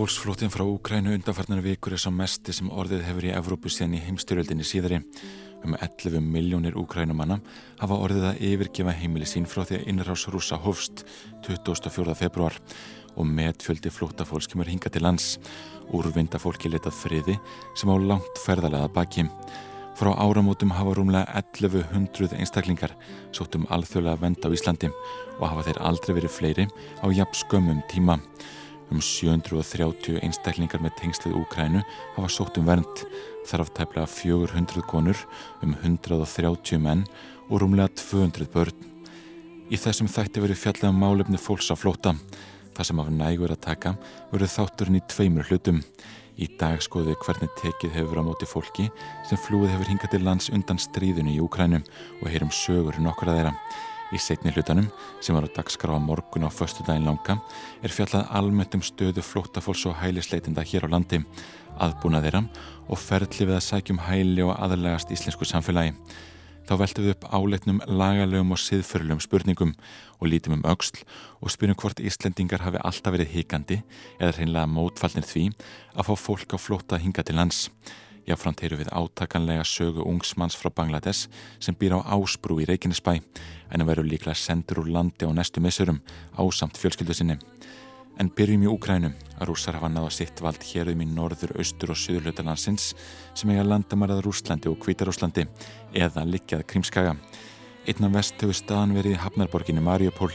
Fólksflótin frá Úkrænu undanfarnar vikur er svo mesti sem orðið hefur í Evrópu síðan í heimstyrjöldinni síðari. Um 11 miljónir úkrænumanna hafa orðið að yfirgefa heimili sín frá því að innrás rúsa hófst 24. februar og metfjöldi flótafólks kemur hinga til lands. Úrvinda fólki letað friði sem á langt ferðalega baki. Frá áramótum hafa rúmlega 1100 einstaklingar sótt um alþjóðlega vend á Íslandi og hafa þeir aldrei verið fleiri á jafn skömmum tíma. Um 730 einstaklingar með tengslið Úkrænu hafa sótt um vernd, þar af tæplega 400 konur, um 130 menn og rúmlega 200 börn. Í þessum þætti verið fjallega um málefni fólks á flóta. Það sem af nægur að taka verið þátturinn í tveimur hlutum. Í dag skoðu hvernig tekið hefur á móti fólki sem flúið hefur hingað til lands undan stríðinu í Úkrænu og heyrum sögur nokkura þeirra. Í setni hlutanum, sem var á dagskrá að morgun á förstu daginn langa, er fjallað almennt um stöðu flóttafólks og hælisleitinda hér á landi, aðbúna þeirra og ferðli við að sækjum hæli og aðalegast íslensku samfélagi. Þá veltum við upp áleitnum lagalögum og siðförlum spurningum og lítum um auksl og spyrjum hvort Íslendingar hafi alltaf verið hikandi eða hreinlega mótfallnir því að fá fólk á flótta hinga til lands. Jáframt heyru við átakanlega sögu ungsmanns frá Bangladesh sem býr á Ásbrú í Reykjanesbæ en að veru líklega sendur úr landi á næstu missurum ásamt fjölskyldu sinni. En byrjum í Úkrænum rússar hafa náða sitt vald hérum í norður, austur og söðurlöta landsins sem eiga landamarað Rúslandi og Kvítarúslandi eða likjað Krímskaga. Einna vest hefur staðan verið í Hafnarborginni Mariupól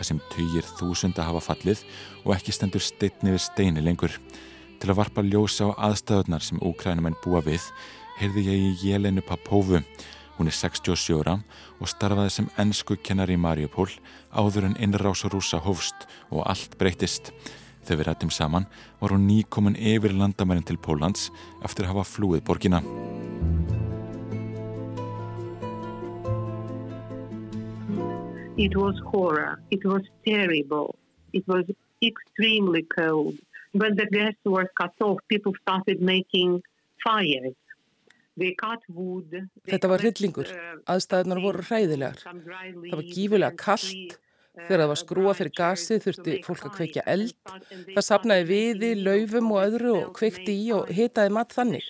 þar sem töyir þúsunda hafa fallið og ekki stendur steitni við steini lengur. Til að varpa ljósa á aðstæðunar sem úkrænumenn búa við heyrði ég í Jelenu Papófu. Hún er 67 ára og starfaði sem ennsku kennar í Mariupól áður en innrás og rúsa hófst og allt breytist. Þegar við rættum saman var hún nýkomin yfir landamærin til Pólans eftir að hafa flúið borgina. It was horror. It was terrible. It was extremely cold. When the gas was cut off, people started making fires. Þetta var hryllingur. Uh, Aðstæðunar voru hræðilegar. Það var gífulega kallt Þegar það var skrúa fyrir gasi þurfti fólk að kveikja eld. Það sapnaði viði, laufum og öðru og kveikti í og hitaði mat þannig.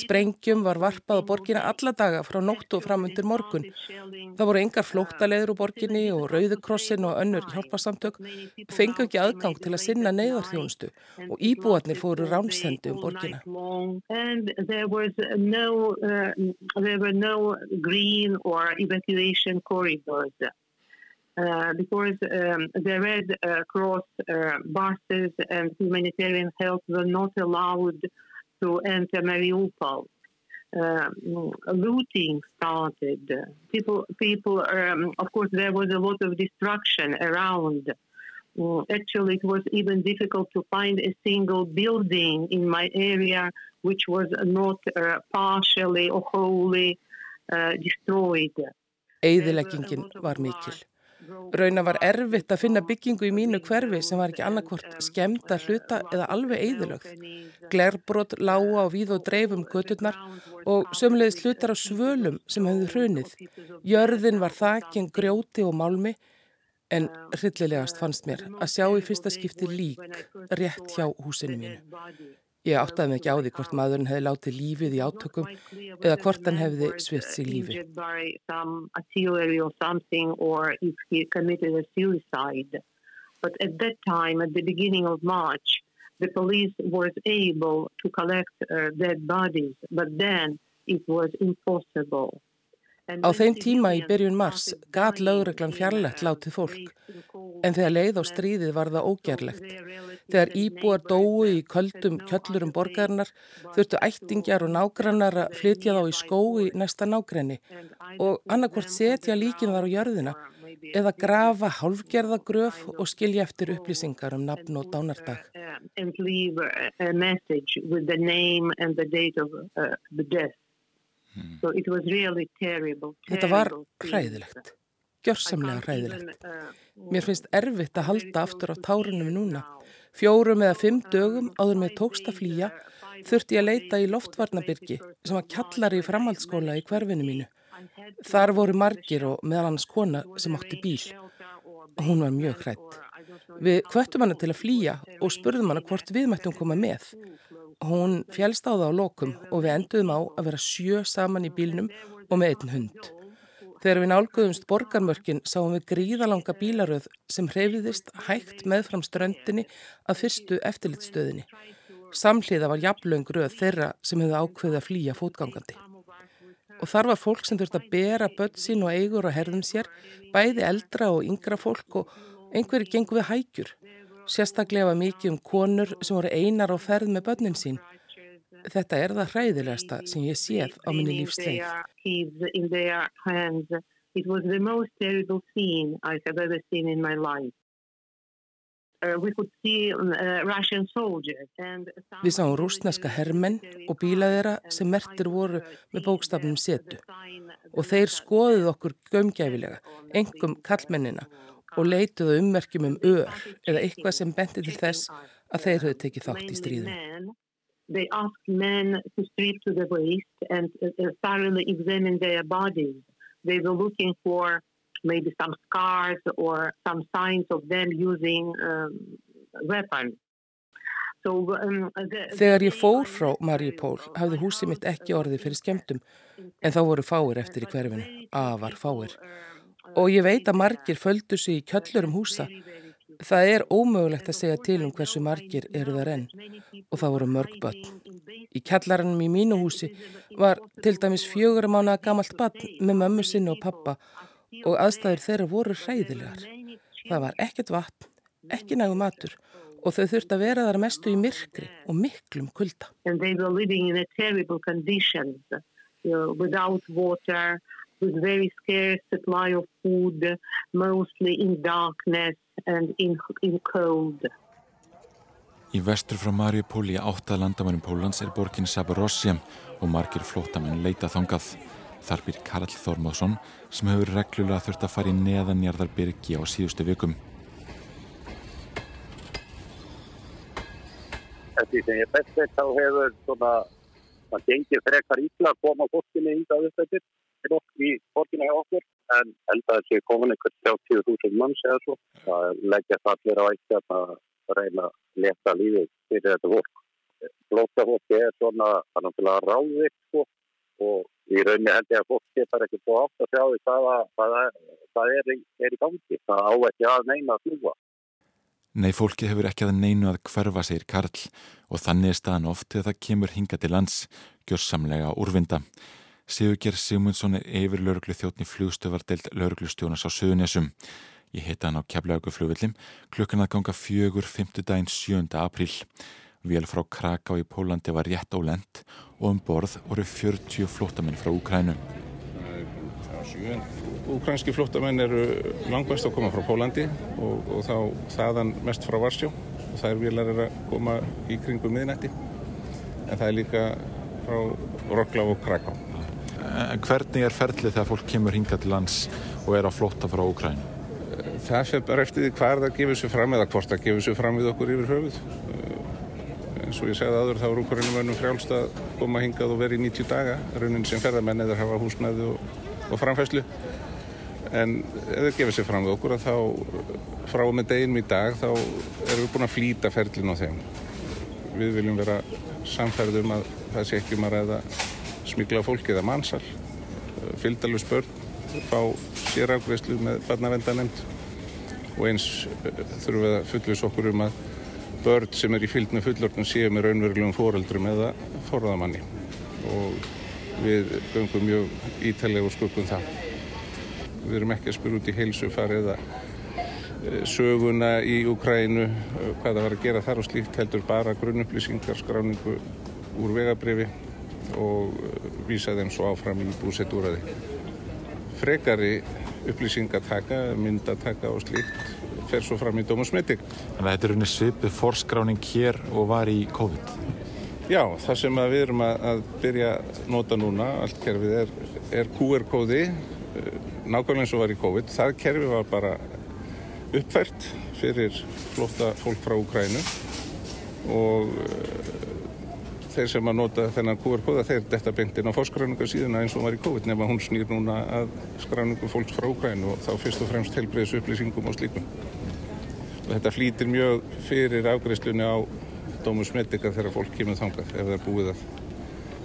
Sprengjum var varpað á borgina alla daga frá nóttu og fram undir morgun. Það voru engar flóttaleður úr borginni og Rauðukrossin og önnur hjálparsamtök fengu ekki aðgang til að sinna neyðarþjónustu og íbúarnir fóru ránsendu um borgina. Uh, because um, the Red uh, Cross uh, buses and humanitarian help were not allowed to enter Mariupol. Um, looting started. People, people. Um, of course, there was a lot of destruction around. Uh, actually, it was even difficult to find a single building in my area which was not uh, partially or wholly uh, destroyed. Eðileggingin var mikil. Rauna var erfitt að finna byggingu í mínu hverfi sem var ekki annarkvort skemmt að hluta eða alveg eðilögð. Glerbrot lága á víð og dreifum göturnar og sömulegist hlutar á svölum sem hefðu hrunið. Jörðin var þakkinn grjóti og málmi en hryllilegast fannst mér að sjá í fyrsta skipti lík rétt hjá húsinu mínu. Ég áttaði mig ekki á því hvort maðurinn hefði látið lífið í átökum eða hvort hann hefði svirt sig lífi. Á þeim tíma í byrjun mars gat lögreglan fjarlægt látið fólk, en þegar leið á stríðið var það ógerlegt. Þegar íbúar dói í köldum kjöllurum borgarinnar þurftu ættingjar og nágrannar að flytja þá í skói næsta nágrenni og annarkvort setja líkin þar á jörðina eða grafa hálfgerðagröf og skilja eftir upplýsingar um nafn og dánardag. Hmm. So really terrible, terrible, Þetta var hræðilegt, gjörsamlega hræðilegt. Uh, Mér finnst erfitt að halda aftur á tárunum núna. Fjórum eða fimm dögum áður með tókst að flýja þurfti ég að leita í loftvarnabyrgi sem var kjallari í framhaldsskóla í hverfinu mínu. Þar voru margir og meðal hans kona sem átti bíl. Hún var mjög hrætt. Við kvöttum hana til að flýja og spurðum hana hvort við mættum koma með. Hún fjælst á það á lokum og við enduðum á að vera sjö saman í bílnum og með einn hund. Þegar við nálguðumst borgarmörkin sáum við gríðalanga bílaröð sem hreyfiðist hægt meðfram ströndinni að fyrstu eftirlitstöðinni. Samhliða var jafnlaung röð þeirra sem hefði ákveðið að flýja fótgangandi. Og þar var fólk sem þurfti að bera börn sín og eigur og herðum sér, bæði eldra og yngra fólk og einhverju gengur við hækjur. Sérstaklega var mikið um konur sem voru einar á ferð með börnin sín Þetta er það hræðilegasta sem ég séð á minni lífsleið. Uh, uh, Við sáum rúsneska hermenn og bílaðera sem mertir voru með bókstafnum setu og þeir skoðuð okkur gömgæfilega, engum kallmennina og leituðu ummerkjum um ör eða eitthvað sem benti til þess að þeir höfðu tekið þátt í stríðum. They asked men to strip to the waist and uh, thoroughly examine their bodies. They were looking for maybe some scars or some signs of them using um, weapons. Um, Þegar ég fór frá Mariupól hafði húsið mitt ekki orðið fyrir skemmtum en þá voru fáir eftir í hverfinu, afar fáir. Og ég veit að margir földu sig í kjöllurum húsa Það er ómögulegt að segja til um hversu margir eru það renn og það voru mörg börn. Í kjallarannum í mínu húsi var til dæmis fjögur mánu að gamalt barn með mömmu sinni og pappa og aðstæður þeirra voru hræðilegar. Það var ekkert vatn, ekki nægu matur og þau þurfti að vera þar mestu í myrkri og miklum kulda. Water, with very scarce supply of food, mostly in darkness and in, in cold. Í vestur frá Mariupól í átta landamænum Pólans er borgin Saborossia og margir flótamenn leita þangað. Þar býr Karl Þormáðsson sem hefur reglulega þurft að fara í neðanjarðarbyrgi á síðustu vikum. Því sem ég best veit þá hefur svona, það gengir frekar ítla að koma fólkinni hingað upp eftir í borginu hjá okkur en held að þessi komin einhvern 30.000 manns eða svo. Það leggja allir á eitt að reyna að leta lífið fyrir þetta fólk. Flóta fólki er svona náttúrulega ráðvikt sko, og í rauninni held ég að fólk getur ekki búið átt að sjá því hvaða það er, er í gangi. Það á ekki að neina að fljúa. Nei, fólki hefur ekki að neinu að hverfa segir Karl og þannig er staðan oft þegar það kemur hinga til lands, gjörsamlega úrvinda. Sigurger Sigmundsson er yfir lauruglu þjóttni flugstöfardelt lauruglustjónas á Suðunessum. Ég heita hann á keflaugu flugvillin klukkan að ganga fjögur 5. daginn 7. apríl. Vél frá Kraká í Pólandi var rétt á lend og um borð voru 40 flótamenn frá Úkrænu. Úkrænski flótamenn eru langmest að koma frá Pólandi og, og þá þaðan mest frá Varsjó. Það er vélar er að koma í kringum miðnætti en það er líka frá Rokla og Kraká. En hvernig er ferlið þegar fólk kemur hinga til lands og er á flotta frá Úkræn? Það fyrir bara eftir því hvað það gefur sér fram eða hvort það gefur sér fram við okkur yfir höfuð. En svo ég segði aður þá er Úkrænum verðnum frjálst að koma hingað og vera í 90 daga, raunin sem ferðarmenn eða hafa húsnæði og, og framfæslu. En ef það gefur sér fram við okkur að þá frá með deginum í dag þá erum við búin að flýta ferlin á þeim. Við viljum vera samferðum að það sé ekki um að ræða smikla fólk eða mannsal, eh, fylgdalus börn, fá sérafgreðslu með barnavendanemnd og eins eh, þurfum við að fullvisa okkur um að börn sem er í fylg með fullortum séu með raunverulegum fóreldrum eða forðamanni og við göngum mjög ítælega og sköpum það. Við erum ekki að spyrja út í heilsufar eða eh, söguna í Ukrænu, hvað það var að gera þar og slíkt heldur bara grunnupplýsingar, skráningu úr vegabrifi og uh, vísa þeim svo áfram í búsetúraði. Frekari upplýsingataka, myndataka og slíkt fer svo fram í Dómusmytik. Þannig að þetta er unni svipið forskráning hér og var í COVID? Já, það sem við erum að, að byrja að nota núna, allt kerfið er, er QR-kóði, uh, nákvæmlega eins og var í COVID. Það kerfið var bara uppfært fyrir flóta fólk frá Ukrænu og uh, þeir sem að nota þennan QR-kóða þeir detta beintin á fórskráninga síðuna eins og var í COVID nema hún snýr núna að skráningum fólks frá Ukræn og þá fyrst og fremst helbreyðs upplýsingum og slíkum. Og þetta flýtir mjög fyrir afgreifslunni á Dómus Medica þegar fólk kemur þangað ef það er búið að,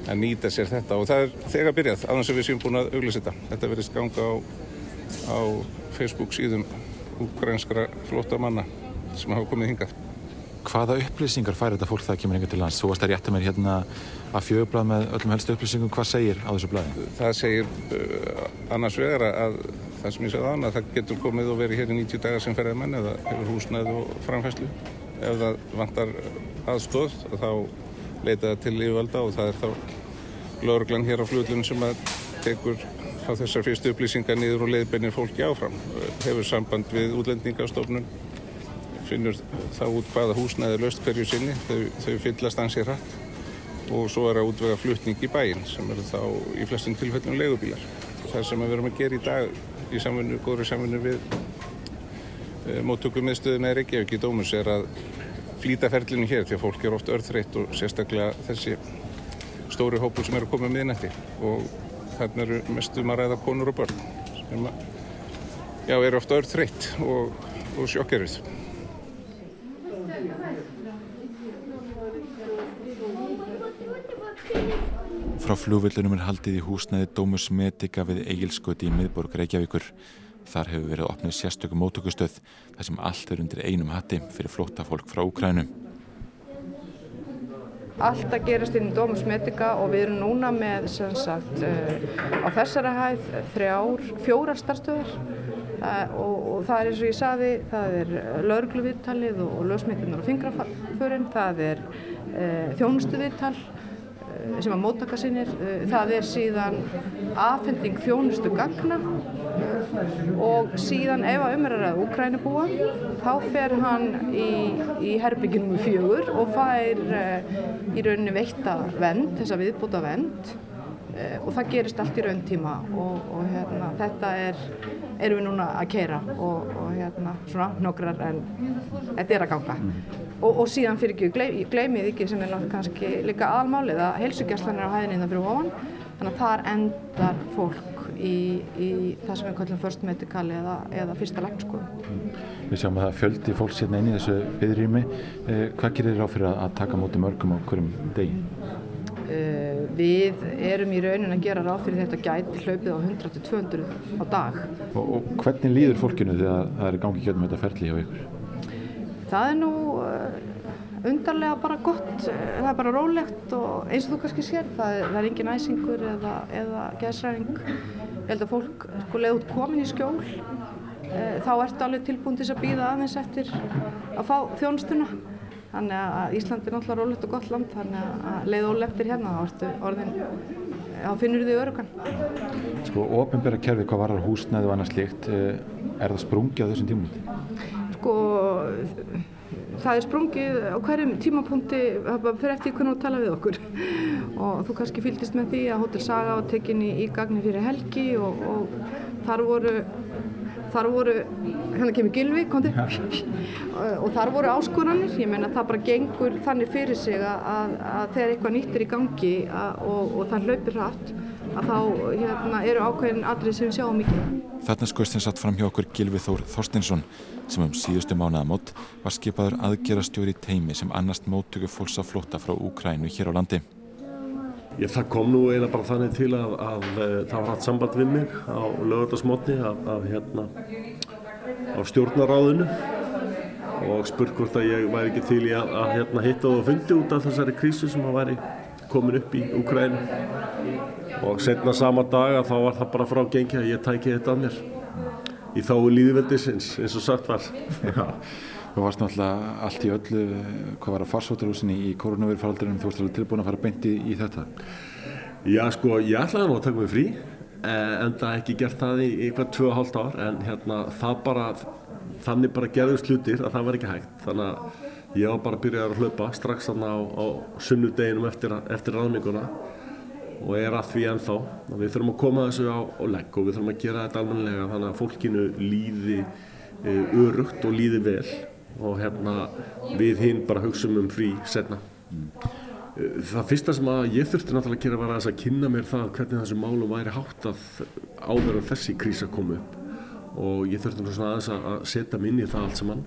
að nýta sér þetta og það er þegar byrjað, aðeins að við séum búin að auglýsa þetta. Þetta verðist ganga á, á Facebook síðum ukrænskra flottamanna sem hafa komið hingað. Hvaða upplýsingar fær þetta fólk það kemur yngur til lands? Þú varst að rétta mér hérna að fjögublað með öllum helstu upplýsingum. Hvað segir á þessu blaði? Það segir uh, annars vegar að það sem ég sagði án að það getur komið og verið hér í 90 dagar sem ferðið menn eða hefur húsnæð og framfæslu. Ef það vantar aðstóð þá leita það til yfirvalda og það er þá lauruglan hér á flutlunum sem að tekur þessar fyrstu upplýsingar niður og leiðbeinir fólki áfram. Hefur samband við útlendingastofnun finnur þá út hvaða húsnæði er löst hverju sinni, þau, þau fyllast ansið hratt og svo er að útvega flutning í bæinn sem eru þá í flestum tilfellum leigubílar. Það sem við verum að gera í dag í samfunnu, góðri samfunnu við e, móttökum miðstöðuna í Reykjavík í Dómus er að flýta ferlinu hér því að fólk er oft örþreitt og sérstaklega þessi stóri hópur sem eru að koma miðnætti og þarna eru mestum að ræða konur og börn sem að, já, eru oft örþreitt og, og sjokkeruð. Frá flugvillunum er haldið í húsnæði Dómus Medica við Egilsköti í miðborg Reykjavíkur. Þar hefur verið opnið sérstökum mótökustöð þar sem allt er undir einum hatti fyrir flótta fólk frá Úkrænu. Allt að gerast inn í Dómus Medica og við erum núna með sagt, á þessari hæð þrjár, fjórar starfstöðar og, og það er eins og ég saði, það er laurugluviðtalið og lögsmyndunar og fingraförinn, það er e, þjónustuviðtal sem að móttaka sinir. Það er síðan afhending þjónustu gagna og síðan ef að umræðað Úkrænubúa þá fer hann í, í herbygginum fjögur og fær í rauninni veitta vend, þessa viðbúta vend og það gerist allt í raun tíma og, og hérna, þetta er, erum við núna að keira og, og hérna, svona nokkrar en þetta er að ganga. Og, og síðan fyrir ekki, gleym, gleymið ekki sem er kannski líka aðalmálið að heilsugjastlan er á hæðinni innan fyrir ofan þannig að þar endar fólk í, í það sem við kallum first medical eða, eða fyrsta læknskoðum. Við sjáum að það fjöldi fólk sérna inn í þessu byðrými. Eh, hvað gerir þér á fyrir að taka móti mörgum á hverjum degi? Uh, við erum í raunin að gera ráð fyrir þetta gæti hlaupið á 100-200 á dag. Og, og hvernig líður fólkinu þegar það er gangi ekki um þetta ferli hjá ykkur? Það er nú uh, undarlega bara gott, það er bara rólegt og eins og þú kannski sér, það er, það er engin æsingur eða, eða gæsræðing. Ég held að fólk, sko, leið út komin í skjól, uh, þá ertu alveg tilbúin til að býða aðeins eftir að fá þjónustuna. Þannig að Ísland er náttúrulega rólegt og gott land, þannig að leið óleftir hérna, þá orðin, þá finnur þið örugan. Sko, ofinbæra kerfi, hvað varar húsnæði og annað slikt, er það sprungið á þessum tímum? Sko, það er sprungið á hverjum tímapunkti, fyrir eftir hvernig þú tala við okkur. Og þú kannski fylgist með því að Hotel Saga var tekinni í gagni fyrir helgi og, og þar voru þar voru, hérna kemur Gilvi, til, og þar voru áskoranir, ég meina það bara gengur þannig fyrir sig að, að þegar eitthvað nýtt er í gangi að, og, og það hlaupir hratt, að þá hérna, eru ákveðin atrið sem sjáum mikið. Þarna skoðist þeim satt fram hjá okkur Gilvi Þór Þorstinsson sem um síðustu mánuðamót var skipaður aðgerastjóri teimi sem annast móttöku fólks að flótta frá Úkrænu hér á landi. Ég, það kom nú eiginlega bara þannig til að, að, að það var hatt samband við mig á lögurdagsmotni að, að hérna á stjórnaráðinu og spurt hvort að ég væri ekki til í að hérna, hitta og fundi út af þessari krísu sem að væri komin upp í Ukrænu og setna sama dag að þá var það bara frá gengi að ég tæki þetta að mér í þá líðveldisins eins og sagt var. Þú varst náttúrulega allt í öllu, hvað var að farsóttarhúsinni í koronavirfaraldrinum, þú varst alveg tilbúin að fara beint í, þetta? Já sko, ég ætlaði nú að taka mig frí, en það ekki gert það í eitthvað 2,5 ár, en hérna það bara, þannig bara gerðist hlutir að það var ekki hægt. Þannig að ég var bara að byrja að hlaupa strax á, á sunnudeginum eftir, eftir ráðninguna og er að því ennþá. Við þurfum að koma þessu á, á legg og við þurfum að gera þetta almenlega þannig að fólkinu líði örugt og líði vel og hérna við hinn bara hugsaum um frí setna. Mm. Það fyrsta sem að ég þurfti náttúrulega að gera var að, að kynna mér það hvernig þessu málum væri háttað áður en þessi krísa kom upp og ég þurfti náttúrulega aðeins að setja minni það allt saman.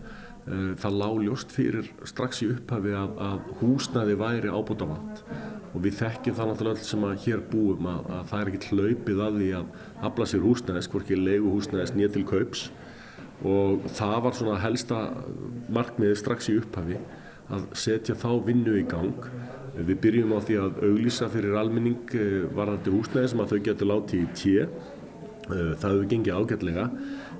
Eh, það lág ljóst fyrir strax í upphafi að, að húsnæði væri ábútafant og við þekkjum það náttúrulega allt sem að hér búum að, að það er ekki hlaupið að því að afla sér húsnæðis, hvorki leigu húsnæðis nýja til kaups. Og það var svona helsta markmiði strax í upphafi að setja þá vinnu í gang. Við byrjum á því að auglýsa fyrir almenning eh, varðandi húsnæði sem að þau getur látið í tje. Eh, það hefur gengið ágætlega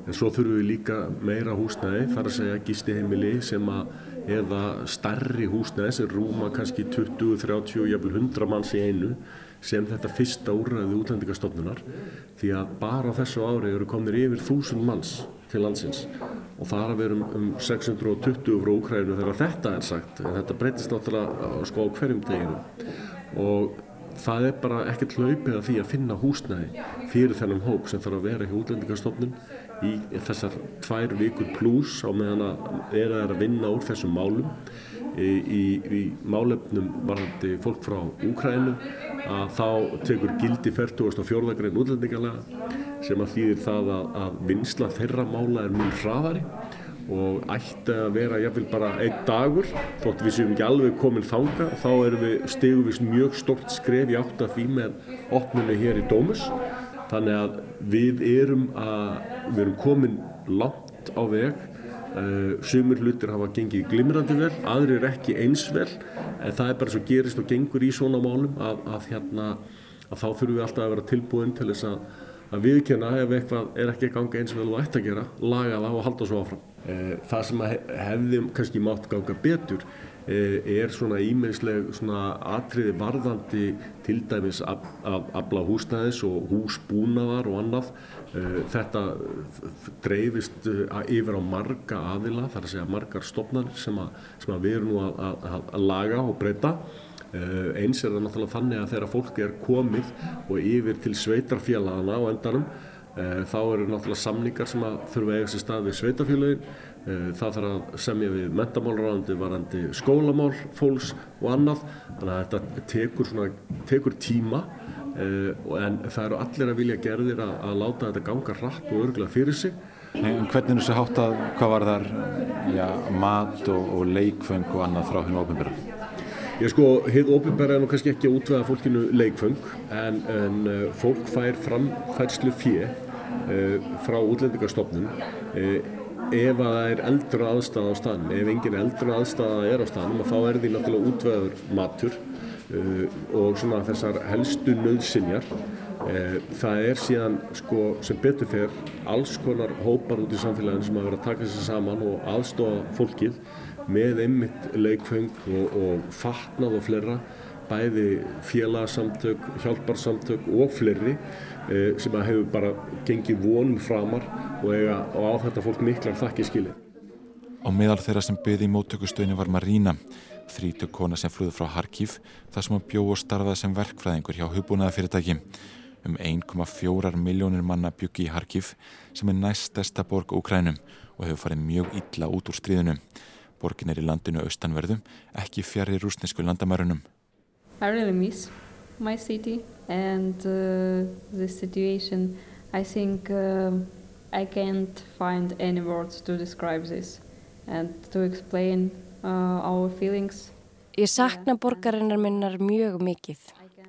en svo þurfum við líka meira húsnæði, þar að segja gistiheimili sem að eða starri húsnæði sem rúma kannski 20, 30, jafnvel 100 manns í einu sem þetta fyrsta úrræði útlendingastofnunar því að bara þessu ári eru komnir yfir 1000 manns til landsins. Og það er að vera um, um 620 frá Úkrænu þegar þetta er sagt en þetta breytist náttúrulega sko á hverjum deginu og það er bara ekkert hlaupið að því að finna húsnæði fyrir þennan hóp sem þarf að vera í útlendingarstofnun í þessar tvær vikur pluss á meðan að er að vinna úr þessum málum í, í, í málefnum varðandi fólk frá Úkrænu að þá tekur gildi 44. grein útlendingarlega sem að þýðir það að, að vinsla þeirra mála er mjög hraðari og ætti að vera jáfnveil bara einn dagur þótt við séum ekki alveg komin þanga þá erum við stegum við mjög stort skref í átt að því með opnunni hér í Dómus þannig að við erum að við erum komin langt á veg Uh, sumur hlutir hafa gengið glimrandi vel, aðrir ekki eins vel en það er bara svo gerist og gengur í svona málum að, að, hérna, að þá þurfum við alltaf að vera tilbúin til þess að, að viðkjöna ef eitthvað er ekki ganga eins vel og ætti að gera, laga það og halda svo áfram. Uh, það sem hefði kannski mátt ganga betur er svona ímeinsleg svona atriði varðandi til dæmis af abla húsnæðis og húsbúnaðar og annað Eh, þetta dreifist eh, yfir á marga aðila, þar að segja margar stofnar sem, sem að við erum nú að, að, að laga og breyta. Eh, eins er það náttúrulega þannig að þegar fólk er komið og yfir til sveitarfélagana á endanum, þá eru náttúrulega samningar sem að þurfa að eiga sér stað við sveitarfélagin. Það þarf að semja við mentamálurandi, varandi skólamál, fólks og annað. Þannig að þetta tekur, svona, tekur tíma Uh, en það eru allir að vilja gerðir að, að láta þetta ganga rætt og örgulega fyrir sig Nei, en hvernig er þessi hátt að hvað var þar já, mat og, og leikfeng og annað frá hennu óbyrgara? Ég sko, hitt óbyrgara er nú kannski ekki að útvega fólkinu leikfeng en, en fólk fær framfærslu fjö frá útlendingarstofnun ef að það er eldra aðstæða á staðnum ef engin eldra aðstæða er á staðnum þá er því náttúrulega útvegaður matur Uh, og svona þessar helstu nöðsinjar uh, það er síðan sko sem betur fer alls konar hópar út í samfélaginu sem að vera að taka sér saman og aðstofa fólkið með einmitt leikfeng og, og fatnað og fleira bæði félagsamtök, hjálparsamtök og fleiri uh, sem að hefur bara gengið vonum framar og, eiga, á þetta fólk miklar þakki skilið. Á meðal þeirra sem byði í móttökustöðinu var Marína þrítug kona sem flúði frá Harkív þar sem hann bjó og starfaði sem verkfræðingur hjá hugbúnaðafyrirtæki. Um 1,4 miljónir manna byggi í Harkív sem er næst stærsta borg Úkrænum og hefur farið mjög illa út úr stríðinu. Borgin er í landinu austanverðum, ekki fjari rúsnesku landamærunum. I really miss my city and uh, the situation. I think uh, I can't find any words to describe this and to explain Uh, Ég sakna borgarinnar minnar mjög mikið.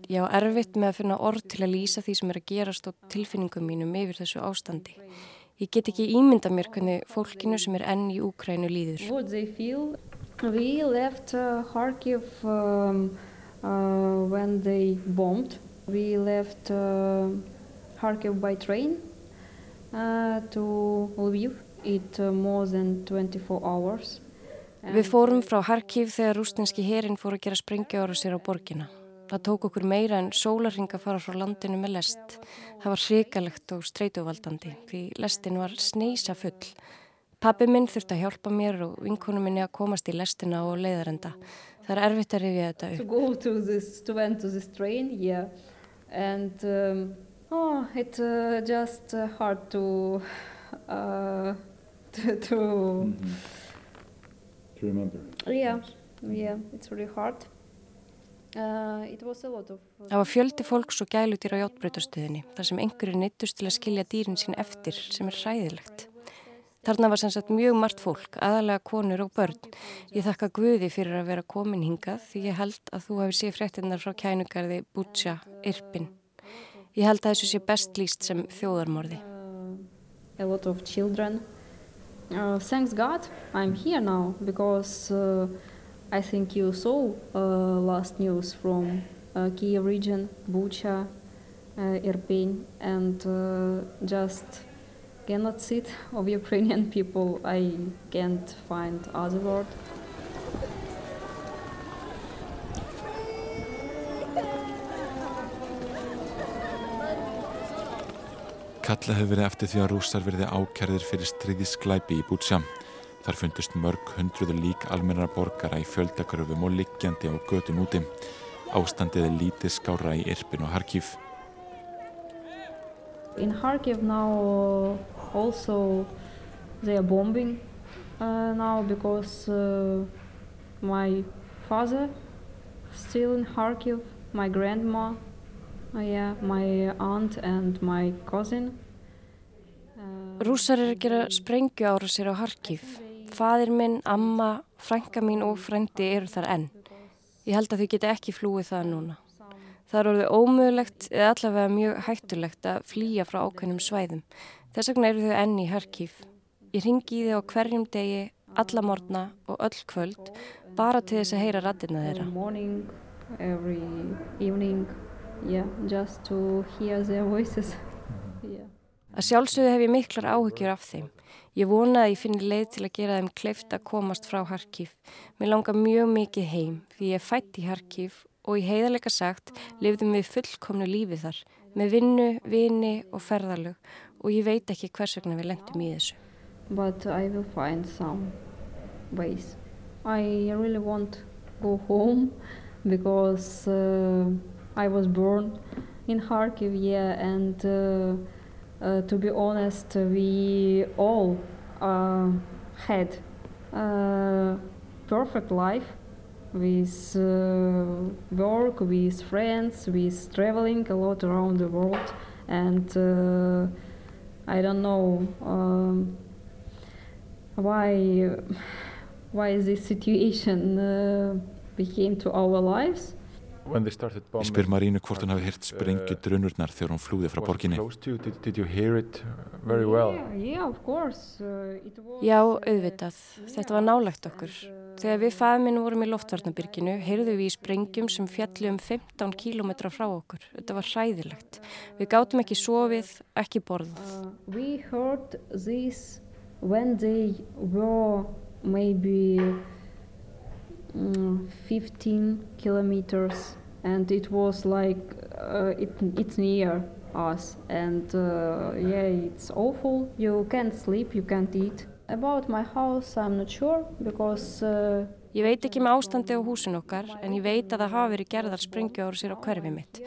Ég á erfitt með að finna orð til að lýsa því sem er að gerast og tilfinningum mínum yfir þessu ástandi. Ég get ekki ímynda mér hvernig fólkinu sem er enn í Úkrænu líður. Uh, when they bombed. We left uh, Kharkiv by train uh, to Lviv. It more than 24 hours. Við fórum frá Harkiv þegar rústinski herin fór að gera sprengjáru sér á borgina. Það tók okkur meira en sólarring að fara frá landinu með lest. Það var hrikalegt og streytuvaldandi því lestin var sneisa full. Pappi minn þurfti að hjálpa mér og vinkonu minni að komast í lestina og leiðarenda. Það er erfitt að rifja þetta upp. To go to this, to went to this train, yeah. And um, oh, it's uh, just uh, hard to, uh, to, to mm -hmm. to remember. Yeah, yeah, it's really hard. Það var fjöldi fólks og gælutýr á játbreytarstöðinni þar sem einhverju neittust til að skilja dýrin sín eftir sem er hræðilegt. Þarna var sem sagt mjög margt fólk, aðalega konur og börn. Ég þakka Guði fyrir að vera komin hingað því ég held að þú hefði séð fréttinnar frá kænugarði Bútsja, Irpin. Ég held að þessu sé best líst sem þjóðarmorði. A lot of children. Uh, thanks God I'm here now because uh, I think you saw uh, last news from uh, Kiev region, Bucha, uh, Irpin, and uh, just sit of Ukrainian people. I can't find other word. Kalla hefur verið eftir því að rússar verði ákjærðir fyrir stríðisklæpi í Bútsja. Þar fundust mörg hundruður lík almenna borgara í fjöldakörfum og liggjandi á götum úti. Ástandið er lítið skára í Irpin og Harkiv. In Kharkiv now also they are bombing uh, now because uh, my father still in Kharkiv, my grandma, uh, yeah, my aunt and my cousin. Rússar er að gera sprengju ára sér á Harkiv. Fadir minn, amma, frænka mín og frændi eru þar enn. Ég held að þau geta ekki flúið það núna. Það er orðið ómögulegt eða allavega mjög hættulegt að flýja frá ákveðnum svæðum. Þess vegna eru þau enn í Harkiv. Ég ringi í þau á hverjum degi, alla morgna og öll kvöld bara til þess að heyra rattina þeirra. Every morning, every evening, yeah, just to hear their voices. yeah. Að sjálfsögðu hef ég miklar áhyggjur af þeim. Ég vona að ég finni leið til að gera þeim kleift að komast frá Harkiv. Mér langar mjög mikið heim því ég er fætt í Harkiv og í heiðarleika sagt lifðum við fullkomnu lífið þar með vinnu, vini og ferðalög og ég veit ekki hvers vegna við lendum í þessu. But I will find some ways. I really want go home because uh, I was born in Kharkiv, yeah, and uh, uh, to be honest, we all uh, had a perfect life with uh, work, with friends, with traveling a lot around the world, and uh, I don't know um, why why this situation uh, became to our lives. Ég spyr Marínu hvort hún hafi hirt sprengju drunurnar þegar hún flúði frá borginni. Já, auðvitað. Þetta var nálagt okkur. Þegar við fæðminn vorum í loftvarnabyrginu, heyrðu við í sprengjum sem fjalli um 15 kílometra frá okkur. Þetta var hræðilegt. Við gátum ekki sofið, ekki borðað. Uh, we heard this when they were maybe um, 15 kilometers and it was like uh, it, it's near us and uh, yeah it's awful you can't sleep you can't eat about my house i'm not sure because uh, Ég veit ekki með ástandi á húsin okkar en ég veit að það hafi verið gerðar sprengju ára sér á hverfi mitt.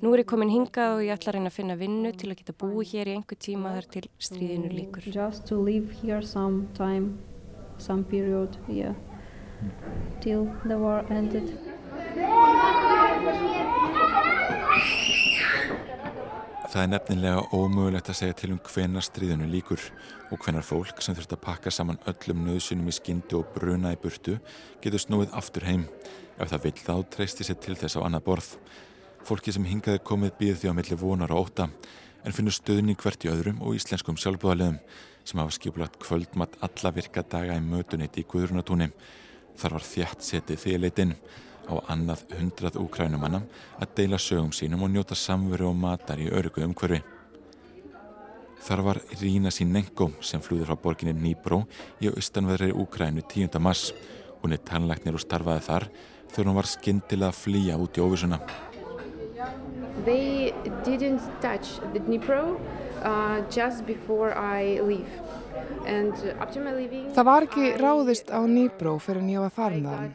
Nú er ég komin hingað og ég ætla að reyna að finna vinnu til að geta búið hér í einhver tíma þar til stríðinu líkur. Just to live here some time, some period, yeah, till the war ended. Það er nefnilega ómögulegt að segja til um hvenar stríðinu líkur og hvenar fólk sem þurft að pakka saman öllum nöðsunum í skyndi og bruna í burtu getur snúið aftur heim. Ef það vil þá treysti sér til þess á annað borð. Fólki sem hingaði komið býð því á milli vonar og óta en finnur stöðning hvert í öðrum og íslenskum sjálfbúðarleðum sem hafa skipulagt kvöldmatt alla virka daga í mötunit í Guðrunatúni. Þar var þjætt setið því leitinn á annað hundrað úkrænumanna að deila sögum sínum og njóta samveru og matar í örugu umhverfi. Þar var Rína Sinenko sem flúði frá borginni Nýbró í austanverðri Úkrænu 10. mars. Hún er tannlæknir og starfaði þar þegar hún var skyndilega að flýja út í óvisuna. They didn't touch the Dnipro uh, just before I leave. Það var ekki ráðist á Nýbró fyrir en ég var farin þaðan.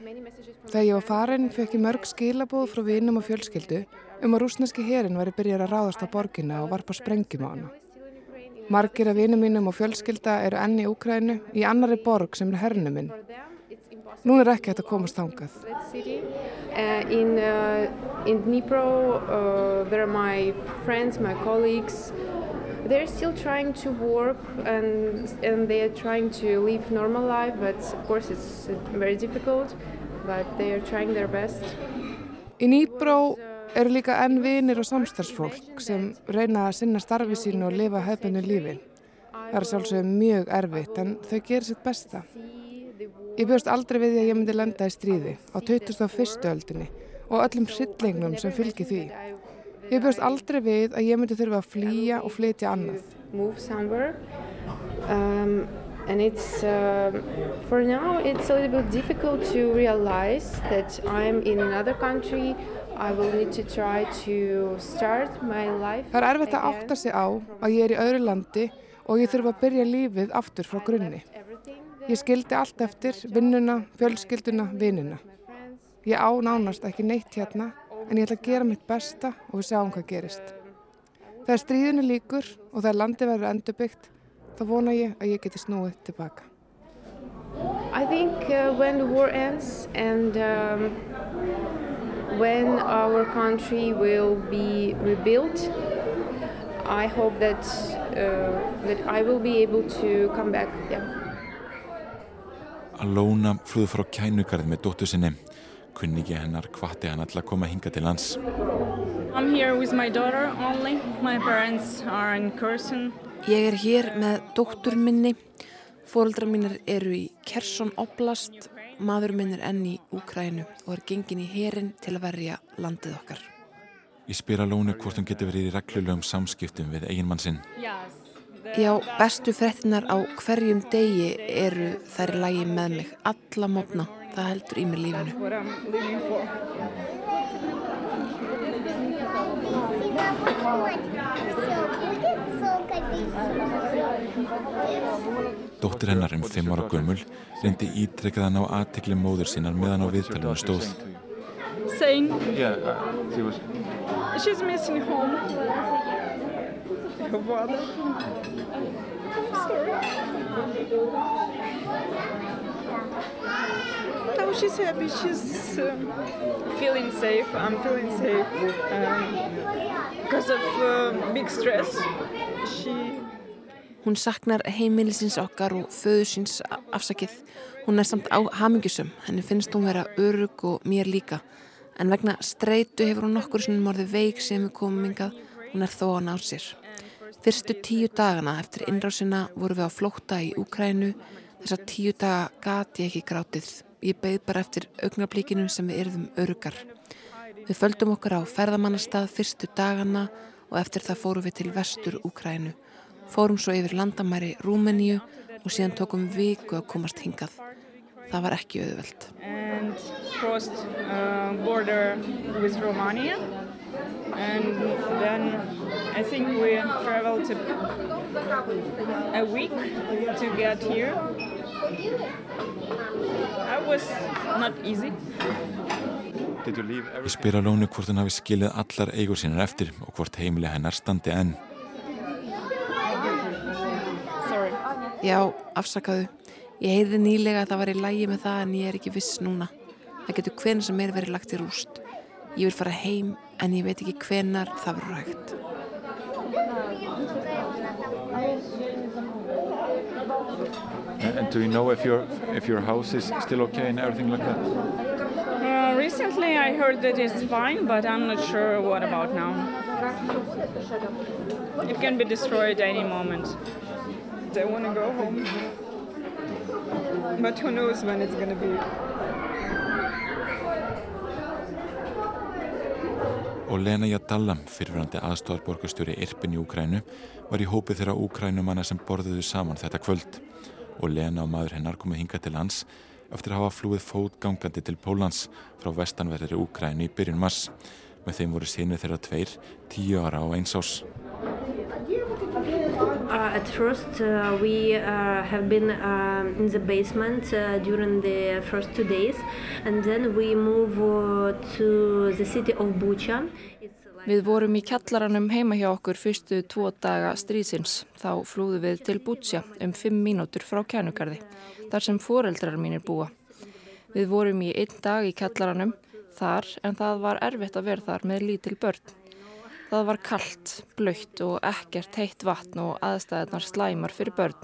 Þegar ég var farin fekk ég mörg skilabóð frá vinum og fjölskyldu um að rúsneski herin væri byrjar að ráðast á borginna og varpa sprengjum á hana. Margir af vinum mínum og fjölskylda eru enni í Úkrænu í annari borg sem er hernuminn. Nún er ekki hægt að komast þangað. Uh, in, uh, in Dnipro, uh, They're still trying to work and, and they are trying to live normal life, but of course it's very difficult, but they are trying their best. Í Nýbró eru líka enn vinir og samstarfsfólk sem reyna að sinna starfi sínu og lifa hefðinu lífi. Það er sjálfsögum mjög erfitt en þau gerir sitt besta. Ég bjóðst aldrei við því að ég myndi lenda í stríði á 2001. öldinni og öllum hryllingnum sem fylgir því. Ég bjóðst aldrei við að ég myndi þurfa að flýja og flytja annað. Um, and it's, uh, for now, it's a little bit difficult to realize that I'm in another country. I will need to try to start my life. Það er erfitt að átta sig á að ég er í öðru landi og ég þurfa að byrja lífið aftur frá grunni. Ég skildi allt eftir, vinnuna, fjölskylduna, vinnuna. Ég á nánast ekki neitt hérna en ég ætla að gera mitt besta og við sjáum hvað gerist. Þegar stríðinu líkur og þegar landi verður endurbyggt, þá vona ég að ég geti snúið tilbaka. I think uh, when the war ends and um, when our country will be rebuilt, I hope that, uh, that I will be able to come back. Yeah. Alóna flúði frá kænugarð með dóttu sinni. Kunningi hennar hvati hann alltaf að koma hinga til lands. Ég er hér með dóttur minni. Fóreldrar mínir eru í Kersson Oblast. Maður minn er enn í Úkrænu og er gengin í herin til að verja landið okkar. Ég spyr Alónu hvort hún getur verið í reglulegum samskiptum við eiginmann sinn. Já, bestu frettinar á hverjum degi eru þær lægi með mig alla mótna, það heldur í mér lífinu. Dóttir hennar um fimm ára gömul reyndi ítrekkað að ná aðtekli móður sínar meðan á viðtalinu stóð. Saying yeah, uh, was... she's missing home. Her brother. No, she's happy. She's um, feeling safe. I'm feeling safe. Um, because of uh, big stress. She... Hún saknar heimilisins okkar og föðusins afsakið. Hún er samt á hamingjusum. Henni finnst hún vera örug og mér líka. En vegna streitu hefur hún nokkur sem morði veik sem við komum yngað. Hún er þó að ná sér. Fyrstu tíu dagana eftir innrásina voru við á flótta í Úkrænu. Þessar tíu daga gati ég ekki grátið. Ég beð bara eftir augnablíkinu sem við erðum örugar. Við földum okkur á ferðamannastað fyrstu dagana og eftir það fórum við til vestur Úkrænu. Fórum svo yfir landamæri Rúmeníu og síðan tókum viku að komast hingað. Það var ekki auðveld. And a week to get here. That was not easy. Ég spyr að Lónu hvort hann hafi skilið allar eigur sínar eftir og hvort heimilega hennar standi enn. Sorry. Já, afsakaðu. Ég heyrði nýlega að það var í lægi með það en ég er ekki viss núna. Það getur hvernig sem er verið lagt í rúst. Ég vil fara heim en ég veit ekki hvenar það verður hægt. And do you know if your, if your house is still okay and everything like that? Uh, recently I heard that it's fine, but I'm not sure what about now. It can be destroyed any moment. I want to go home. But who knows when it's going to be. Og Lena Jadalla, fyrirverandi aðstofarborgastjóri Irpin í Úkrænu, var í hópið þeirra Úkrænumanna sem borðuðu saman þetta kvöld og Lena og maður hennar komið hinga til lands eftir að hafa flúið fótgangandi til Pólans frá vestanverðari Úkrænu í byrjun mars. Með þeim voru sínir þeirra tveir, tíu ára og eins ás. Uh, at first, uh, we uh, have been uh, in the basement uh, during the first two days, and then we move uh, to the city of Bucha. Við vorum í kjallaranum heima hjá okkur fyrstu tvo daga stríðsins. Þá flúðu við til Bucha um fimm mínútur frá kænugarði, þar sem foreldrar mínir búa. Við vorum í einn dag í kjallaranum, þar en það var erfitt að vera þar með lítil börn. Það var kallt, blöytt og ekkert heitt vatn og aðstæðnar slæmar fyrir börn.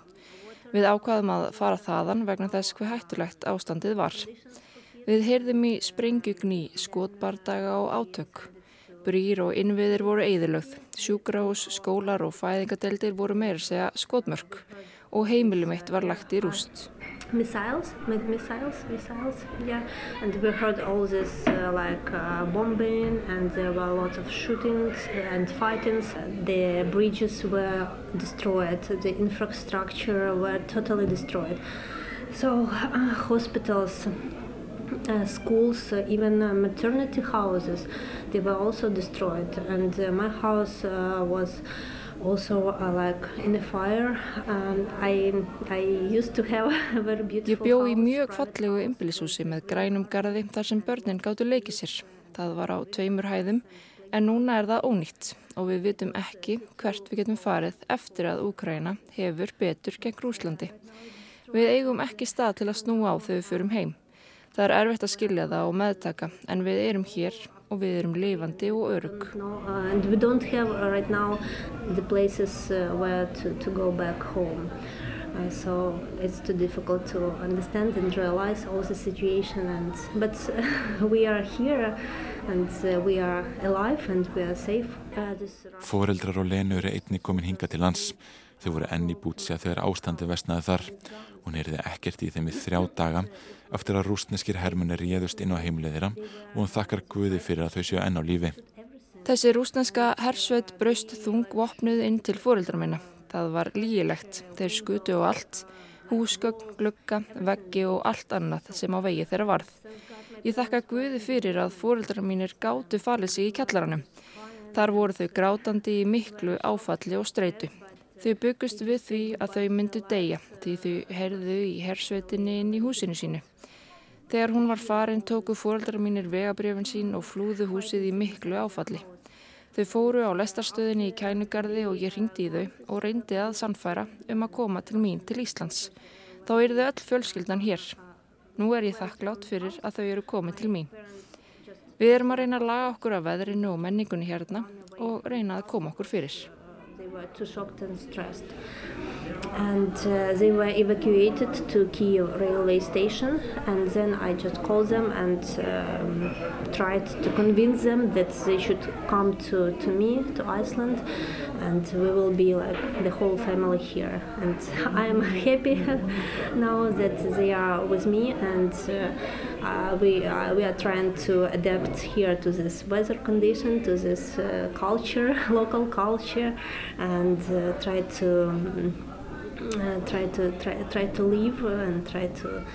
Við ákvaðum að fara þaðan vegna þess hver hættulegt ástandið var. Við heyrðum í sprengjugni, skotbardaga og átök. Brýr og innviðir voru eðilögð, sjúkrahús, skólar og fæðingadeldir voru meira segja skotmörk og heimilum eitt var lagt í rúst. Missiles, missiles, missiles, yeah. And we heard all this uh, like uh, bombing and there were lots of shootings and fightings. The bridges were destroyed, the infrastructure were totally destroyed. So uh, hospitals, uh, schools, uh, even uh, maternity houses, they were also destroyed. And my house was also uh, like in the fire I, I used to have a very beautiful Ég bjó í mjög fallegu ymbilishúsi með grænum garði þar sem börnin gáttu leikið sér. Það var á tveimur hæðum en núna er það ónýtt og við vitum ekki hvert við getum farið eftir að Úkraina hefur betur gegn Rúslandi. Við eigum ekki stað til að snúa á þegar við förum heim. Það er erfitt að skilja það og meðtaka en við erum hér og við erum lifandi og örug. And we don't have uh, right now the places uh, where to, to go back home. Uh, so it's too difficult to understand and realize all the situation and but uh, we are here and uh, we are alive and we are safe. Fóreldrar og Lenu eru einni komin hinga til lands. Þau voru enni bútsja þegar ástandi vestnaði þar. Hún erði ekkert í þeim í þrjá daga eftir að rústneskir hermunni réðust inn á heimlið þeirra og hún þakkar Guði fyrir að þau séu enn á lífi. Þessi rústneska hersveit braust þung vopnuð inn til fóreldrar minna. Það var lígilegt. Þeir skutu og allt. Húsgögn, glugga, veggi og allt annað sem á vegi þeirra varð. Ég þakka Guði fyrir að fóreldrar mínir gáttu falið sig í kjallaranum. Þar voru þau grátandi í miklu áfalli og streitu. Þau byggust við því að þau myndu deyja því þau herðu í hersveitinni inn í húsinu sínu. Þegar hún var farin tóku fóreldrar mínir vegabrjöfin sín og flúðu húsið í miklu áfalli. Þau fóru á lestarstöðinni í kænugarði og ég ringdi í þau og reyndi að sannfæra um að koma til mín til Íslands. Þá eru þau öll fjölskyldan hér. Nú er ég þakklátt fyrir að þau eru komið til mín. Við erum að reyna að laga okkur af veðrinu og menningunni hérna og reyna að koma okkur fyrir. Were too shocked and stressed. And uh, they were evacuated to Kiev railway station. And then I just called them and um, tried to convince them that they should come to, to me, to Iceland, and we will be like the whole family here. And I'm happy now that they are with me, and uh, uh, we uh, we are trying to adapt here to this weather condition, to this uh, culture, local culture, and uh, try to. Um, try to try, try to live and try to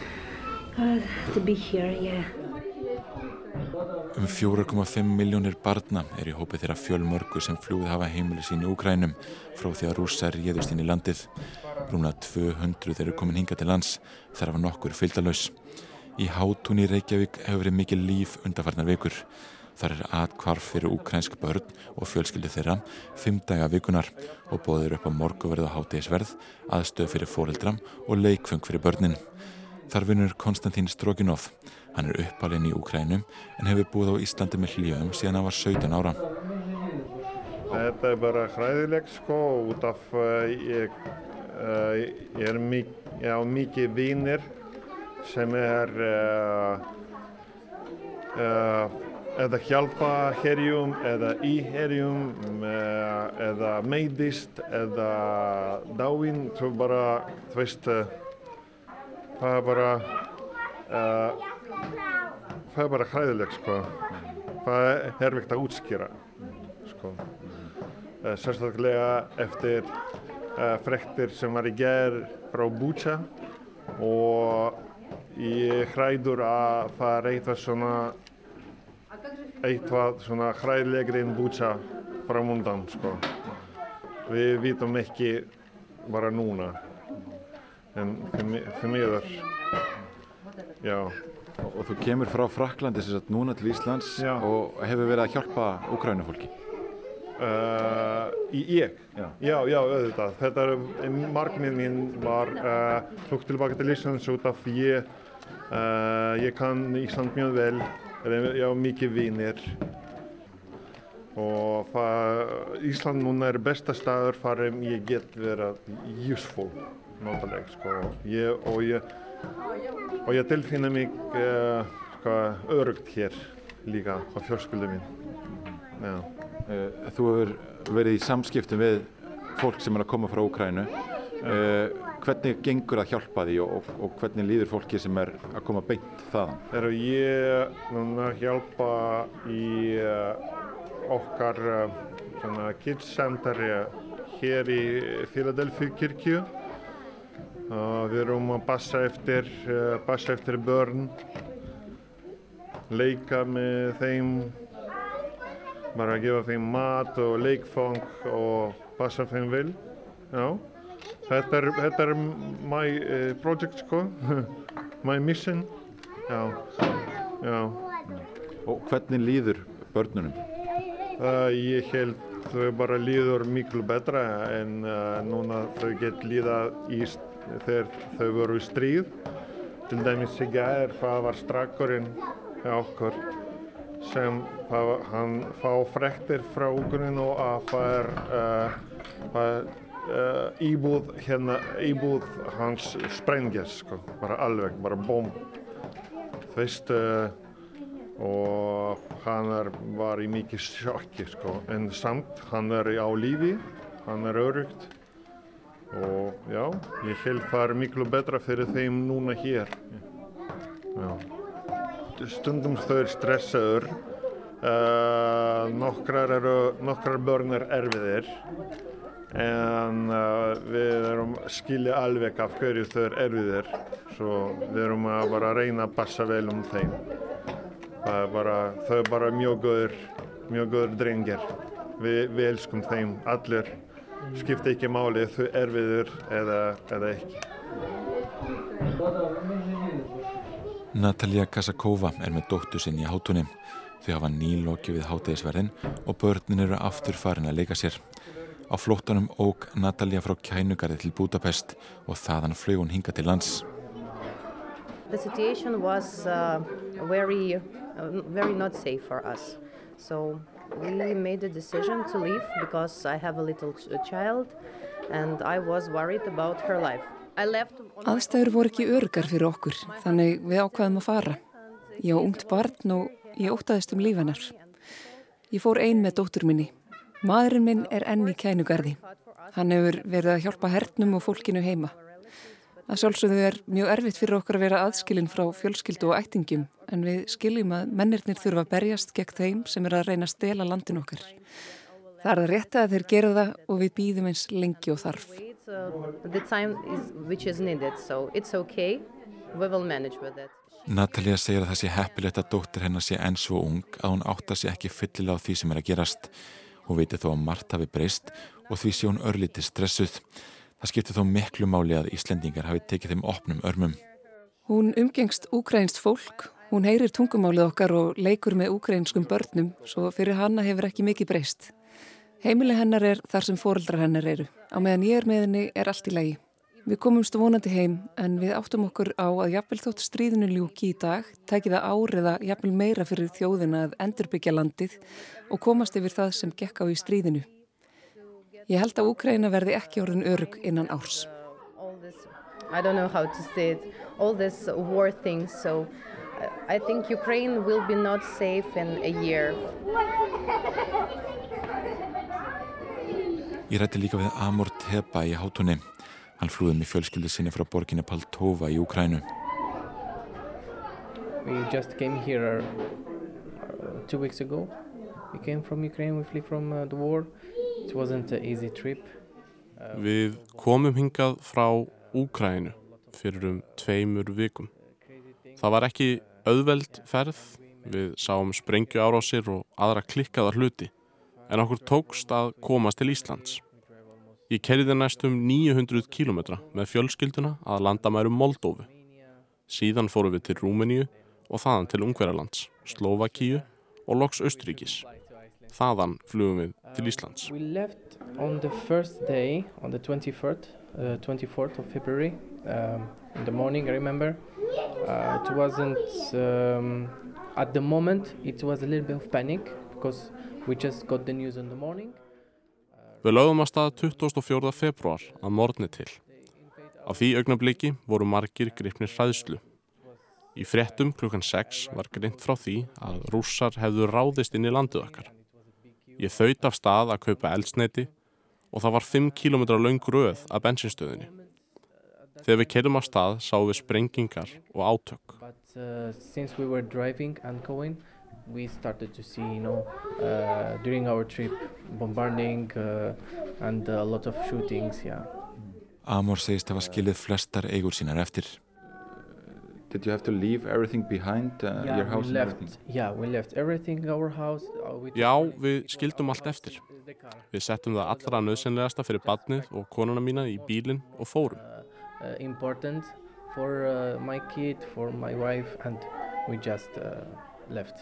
to be here, yeah. Um 4,5 miljónir barna er í hópi þeirra fjölmörgu sem flúið hafa heimili sín í Úkrænum frá því að rúsa réðust inn í landið. Brúna 200 eru komin hinga til lands, þar hafa nokkur fylgdalaus. Í hátún í Reykjavík hefur verið mikið líf undarfarnar vikur. Þar er atkvarf fyrir úkrænsk börn og fjölskyldu þeirra, fimm daga vikunar og bóður upp á morguverð og hátegisverð, aðstöð fyrir fóreldram og leikfeng fyrir börnin. Þar vinnur Konstantín Stroginov. Hann er uppalinn í Úkrænum en hefur búið á Íslandi með hljöfum síðan hann var 17 ára. Þetta er bara hræðilegt sko út af uh, ég, uh, ég er mik já, mikið vinnir sem er uh, eða hjálpa herjum eða í herjum eða meiðist eða dáinn svo bara, þú veist það er bara uh, það er bara hræðilegt sko. Það er hervikt að útskýra sko. Uh, sérstaklega eftir uh, frektir sem var í gerð frá Búcha og ég hræður að það er eitthvað svona eitthvað svona hræðilegri en Búcha framundan sko. Við vitum ekki bara núna en fyrir miður já og þú kemur frá Fraklandi sem sagt núna til Íslands já. og hefur verið að hjálpa Ukrænufólki uh, ég? Já. já, já, auðvitað þetta er markmið mín var uh, flug tilbaka til Íslands út af ég uh, ég kann Ísland mjög vel ég á mikið vinir og Ísland núna er besta staður farum ég get verið useful notaleg sko. ég, og ég og ég tilfinna mig uh, sko, örugt hér líka á fjörsköldu mín Já. Uh, þú hefur verið í samskiptum við fólk sem er að koma frá Úkrænu uh, hvernig gengur að hjálpa því og, og, og hvernig líður fólki sem er að koma beint þaðan? Er ég núna hjálpa í okkar svona kids center hér í Philadelphia kirkju við erum að passa eftir, passa eftir börn leika með þeim bara gefa þeim mat og leikfang og passa þeim vel. Já. Þetta er, þetta er my uh, project sko. My mission. Já, já. Og hvernig líður börnunum? Uh, ég held þau bara líður miklu betra en uh, núna þau get líða í, þegar þau voru í stríð. Til dæmis í gæðir það var strakkurinn hjá okkur sem það, hann fá frektir frá og að það er uh, íbúð hérna íbúð hans sprengjas sko, bara alveg, bara bóm þú veist og hann var í mikið sjokki sko. en samt hann er á lífi hann er örugt og já, ég held það er miklu betra fyrir þeim núna hér. Já. stundum þau er stressaður. Uh, nokkrar, nokkrar börn er erfiðir. En uh, við erum skilja alveg af hverju þau er erfiðir. Svo við erum að bara reyna að passa vel um þeim það er bara, þau er bara mjög góður, mjög góður drengir. Vi, við elskum þeim allir, skipta ekki máli þau erfiður eða, eða ekki. Natalia Kasakova er með dóttu sinn í hátunni. Þau hafa nýlokju við hátegisverðin og börnin eru aftur farin að leika sér. Á flóttanum óg Natalia frá kænugarði til Budapest og þaðan flög hún hinga til lands. The situation was uh, very, uh, very not safe for us. So we made a decision to leave because I have a little child and I was worried about her life. Aðstæður voru ekki örgar fyrir okkur, þannig við ákvaðum að fara. Ég á ungt barn og ég ótaðist um lífennar. Ég fór ein með dóttur minni. Maðurinn minn er enn í kænugarði. Hann hefur verið að hjálpa hernum og fólkinu heima. Það sjálfsögðu er mjög erfitt fyrir okkur að vera aðskilinn frá fjölskyldu og ættingum en við skiljum að mennirnir þurfa að berjast gegn þeim sem er að reyna að stela landin okkar. Það er það rétt að þeir gera það og við býðum eins lengi og þarf. Natalia segir að það sé heppilegt að dóttir hennar sé enn svo ung að hún átta sé ekki fyllilega á því sem er að gerast. Hún veitir þó að margt hafi breyst og því sé hún örlítið stressuð. Það skiptir þó miklu máli að Íslendingar hafi tekið þeim opnum örmum. Hún umgengst úkrænst fólk, hún heyrir tungumálið okkar og leikur með úkrænskum börnum, svo fyrir hanna hefur ekki mikið breyst. Heimili hennar er þar sem fóreldrar hennar eru. Á meðan ég er með henni er allt í lagi. Við komumst vonandi heim en við áttum okkur á að jafnvel þótt stríðinu ljúki í dag tæki það áriða jafnvel meira fyrir þjóðina að endurbyggja landið og komast yfir það sem gekk á í stríðinu. Ég held að Úkræna verði ekki orðin örug innan árs. I don't know how to say it, all this war things, so I think Ukraine will be not safe in a year. Ég rætti líka við Amor Teba í hátunni. Hann flúði með fjölskyldu sinni frá borginni Paltova í Úkrænu. We just came here uh, two weeks ago. We came from Ukraine, we flee from uh, the war. Við komum hingað frá Úkrænu fyrir um tveimur vikum. Það var ekki auðveld ferð, við sáum sprengju árásir og aðra klikkaðar hluti, en okkur tókst að komast til Íslands. Ég kerði næstum 900 kílometra með fjölskylduna að landamærum Moldófu. Síðan fórum við til Rúmeníu og þaðan til Ungverðarlands, Slovakíu og loks Östuríkis. Þaðan flugum við til Íslands. We left on the first day, on the 24th, uh, 24th of February, um, in the morning, I remember. Uh, it wasn't um, at the moment. It was a little bit of panic because we just got the news in the morning. Við lögum að staða 24. februar að morgni til. Á því augnabliki voru margir gripnir hræðslu. Í fréttum klukkan 6 var greint frá því að rússar hefðu ráðist inn í landuð okkar. Ég þaut af stað að kaupa eldsneiti og það var 5 km laung röð að bensinstöðinni. Þegar við kerjum á stað sáum við sprengingar og átök. But uh, we started to see, you know, uh, during our trip, bombarding uh, and a lot of shootings, yeah. Amor segist hafa skilið flestar eigur sínar eftir. Did you have to leave everything behind, uh, yeah, your house we and left, everything? Yeah, we left everything, our house. Uh, we Já, við skildum allt eftir. Við settum það allra nöðsynlegasta fyrir badnið og konuna mína í bílinn og fórum. uh, important for uh, my kid, for my wife, and we just uh, left.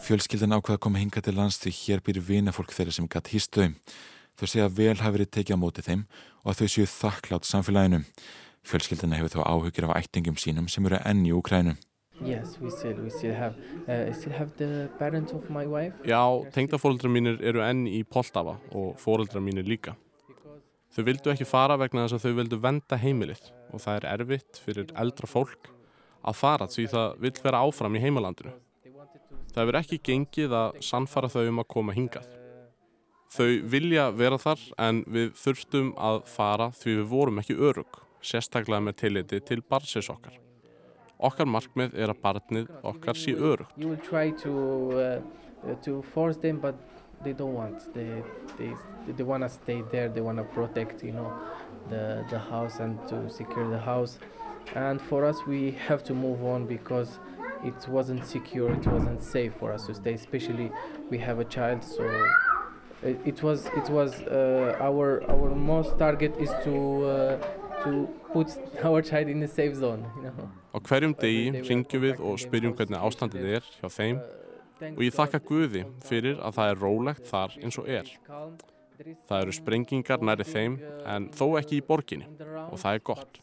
Fjölskyldan ákvaða að koma hinga til lands því hér býr vinafólk þeirra sem gatt hýst þau. Þau segja vel hafi verið tekið á móti þeim og að þau séu þakklátt samfélaginu. Fjölskyldana hefur þó áhugir af ættingum sínum sem eru enn í Úkrænu. Yes, we still we still have uh, I still have the parents of my wife. Já, tengdafóreldrar mínir eru enn í Poltava og fóreldrar mínir líka. Þau vildu ekki fara vegna þess að þau vildu venda heimilið og það er erfitt fyrir eldra fólk að fara því það vil vera áfram í heimalandinu. Það hefur ekki gengið að sannfara þau um að koma hingað. Þau vilja vera þar en við þurftum að fara því við vorum ekki örug, sérstaklega með tilliti til barsis okkar. Okkar markmið er að barnið okkar sé örugt. You will try to uh, to force them, but they don't want. They they they want to stay there. They want to protect, you know, the the house and to secure the house. And for us, we have to move on because it wasn't secure. It wasn't safe for us to stay. Especially, we have a child, so it, it was it was uh, our our most target is to uh, to put our child in a safe zone. You know. Á hverjum degi ringjum við og spyrjum hvernig ástandið er hjá þeim og ég þakka Guði fyrir að það er rólegt þar eins og er. Það eru sprengingar næri þeim en þó ekki í borginni og það er gott.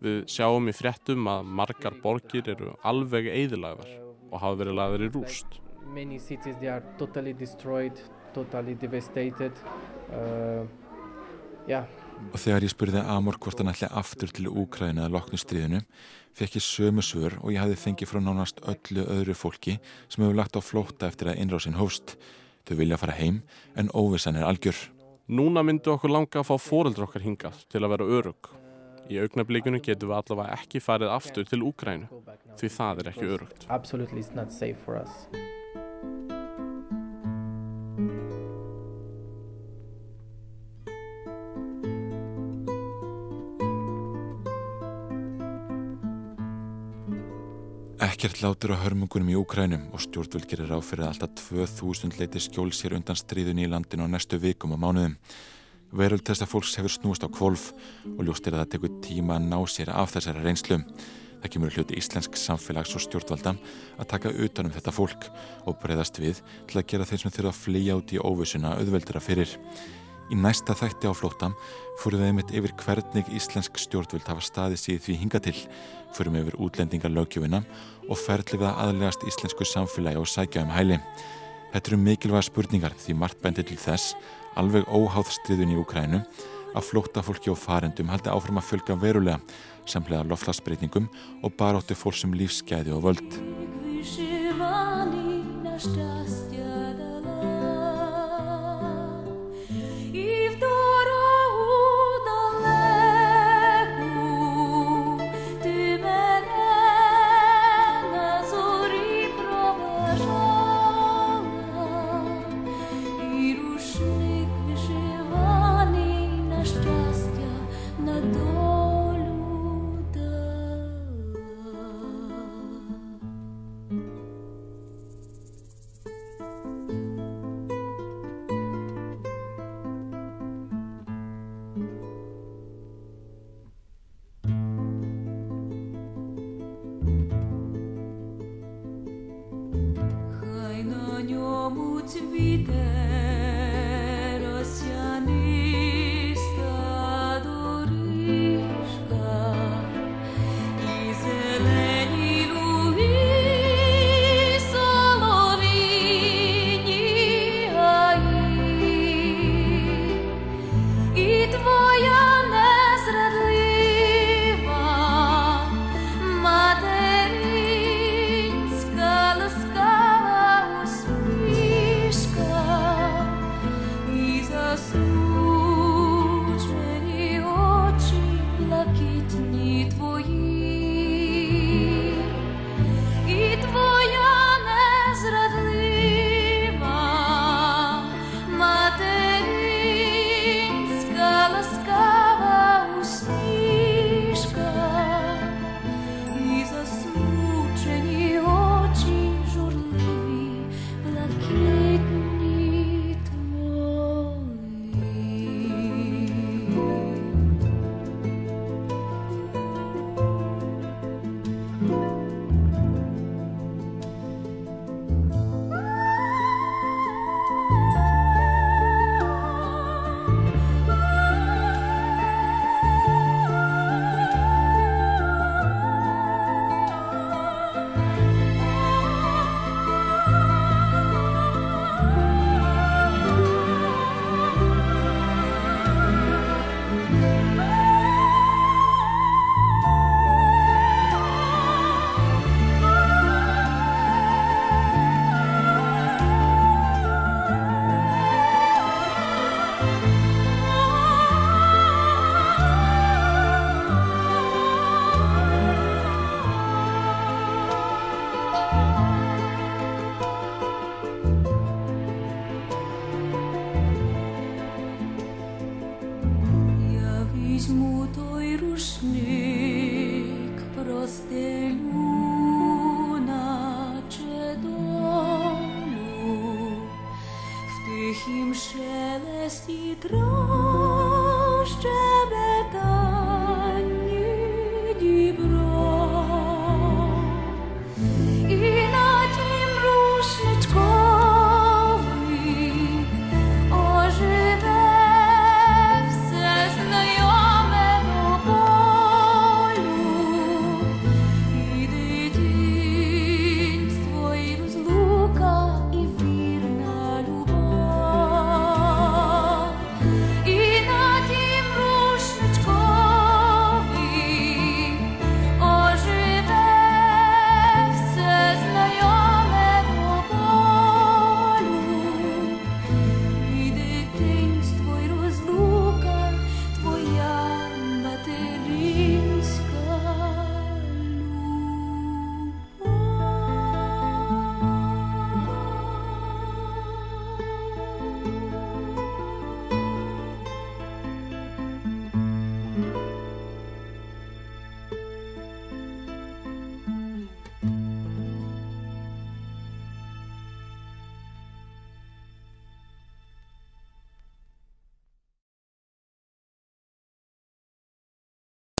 Við sjáum í fréttum að margar borgir eru alveg eðilagðar og hafa verið lagðar í rúst. Many cities they are totally destroyed, totally devastated. Uh, yeah. Og þegar ég spurði Amor hvort hann ætli aftur til Úkræna að loknu stríðinu, fekk ég sömu svör og ég hafði fengið frá nánast öllu öðru fólki sem hefur lagt á flótta eftir að innrásin hófst. Þau vilja fara heim en óvissan er algjör. Núna myndu okkur langa að fá fóreldra okkar hingað til að vera örug. Í augnablikinu getum við allavega ekki farið aftur til Úkrænu því það er ekki örugt. Ekkert látur á hörmungunum í Úkrænum og stjórnvöld gerir ráð fyrir að alltaf 2000 leiti skjól sér undan stríðunni í landinu á næstu vikum og mánuðum. Veröld þess að fólks hefur snúist á kvolf og ljóst er að það tekur tíma að ná sér af þessari reynslu. Það kemur hluti íslensk samfélags og stjórnvalda að taka utanum þetta fólk og breyðast við til að gera þeir sem þurfa að flýja út í óvissuna auðveldara fyrir. Í næsta þætti á flótam fórum við einmitt yfir hvernig íslensk stjórnvöld hafa staðið síð því hinga til, fórum yfir útlendingar lögjöfina og ferðli við að aðlegast íslensku samfélagi og sækja um hæli. Þetta eru mikilvæga spurningar því margt bendir til þess, alveg óháð stríðun í Ukrænu, að flóta fólki og farendum haldi áfram að fjölga verulega, samlega lofslagsbreytingum og baróttu fólksum lífsgæði og völd.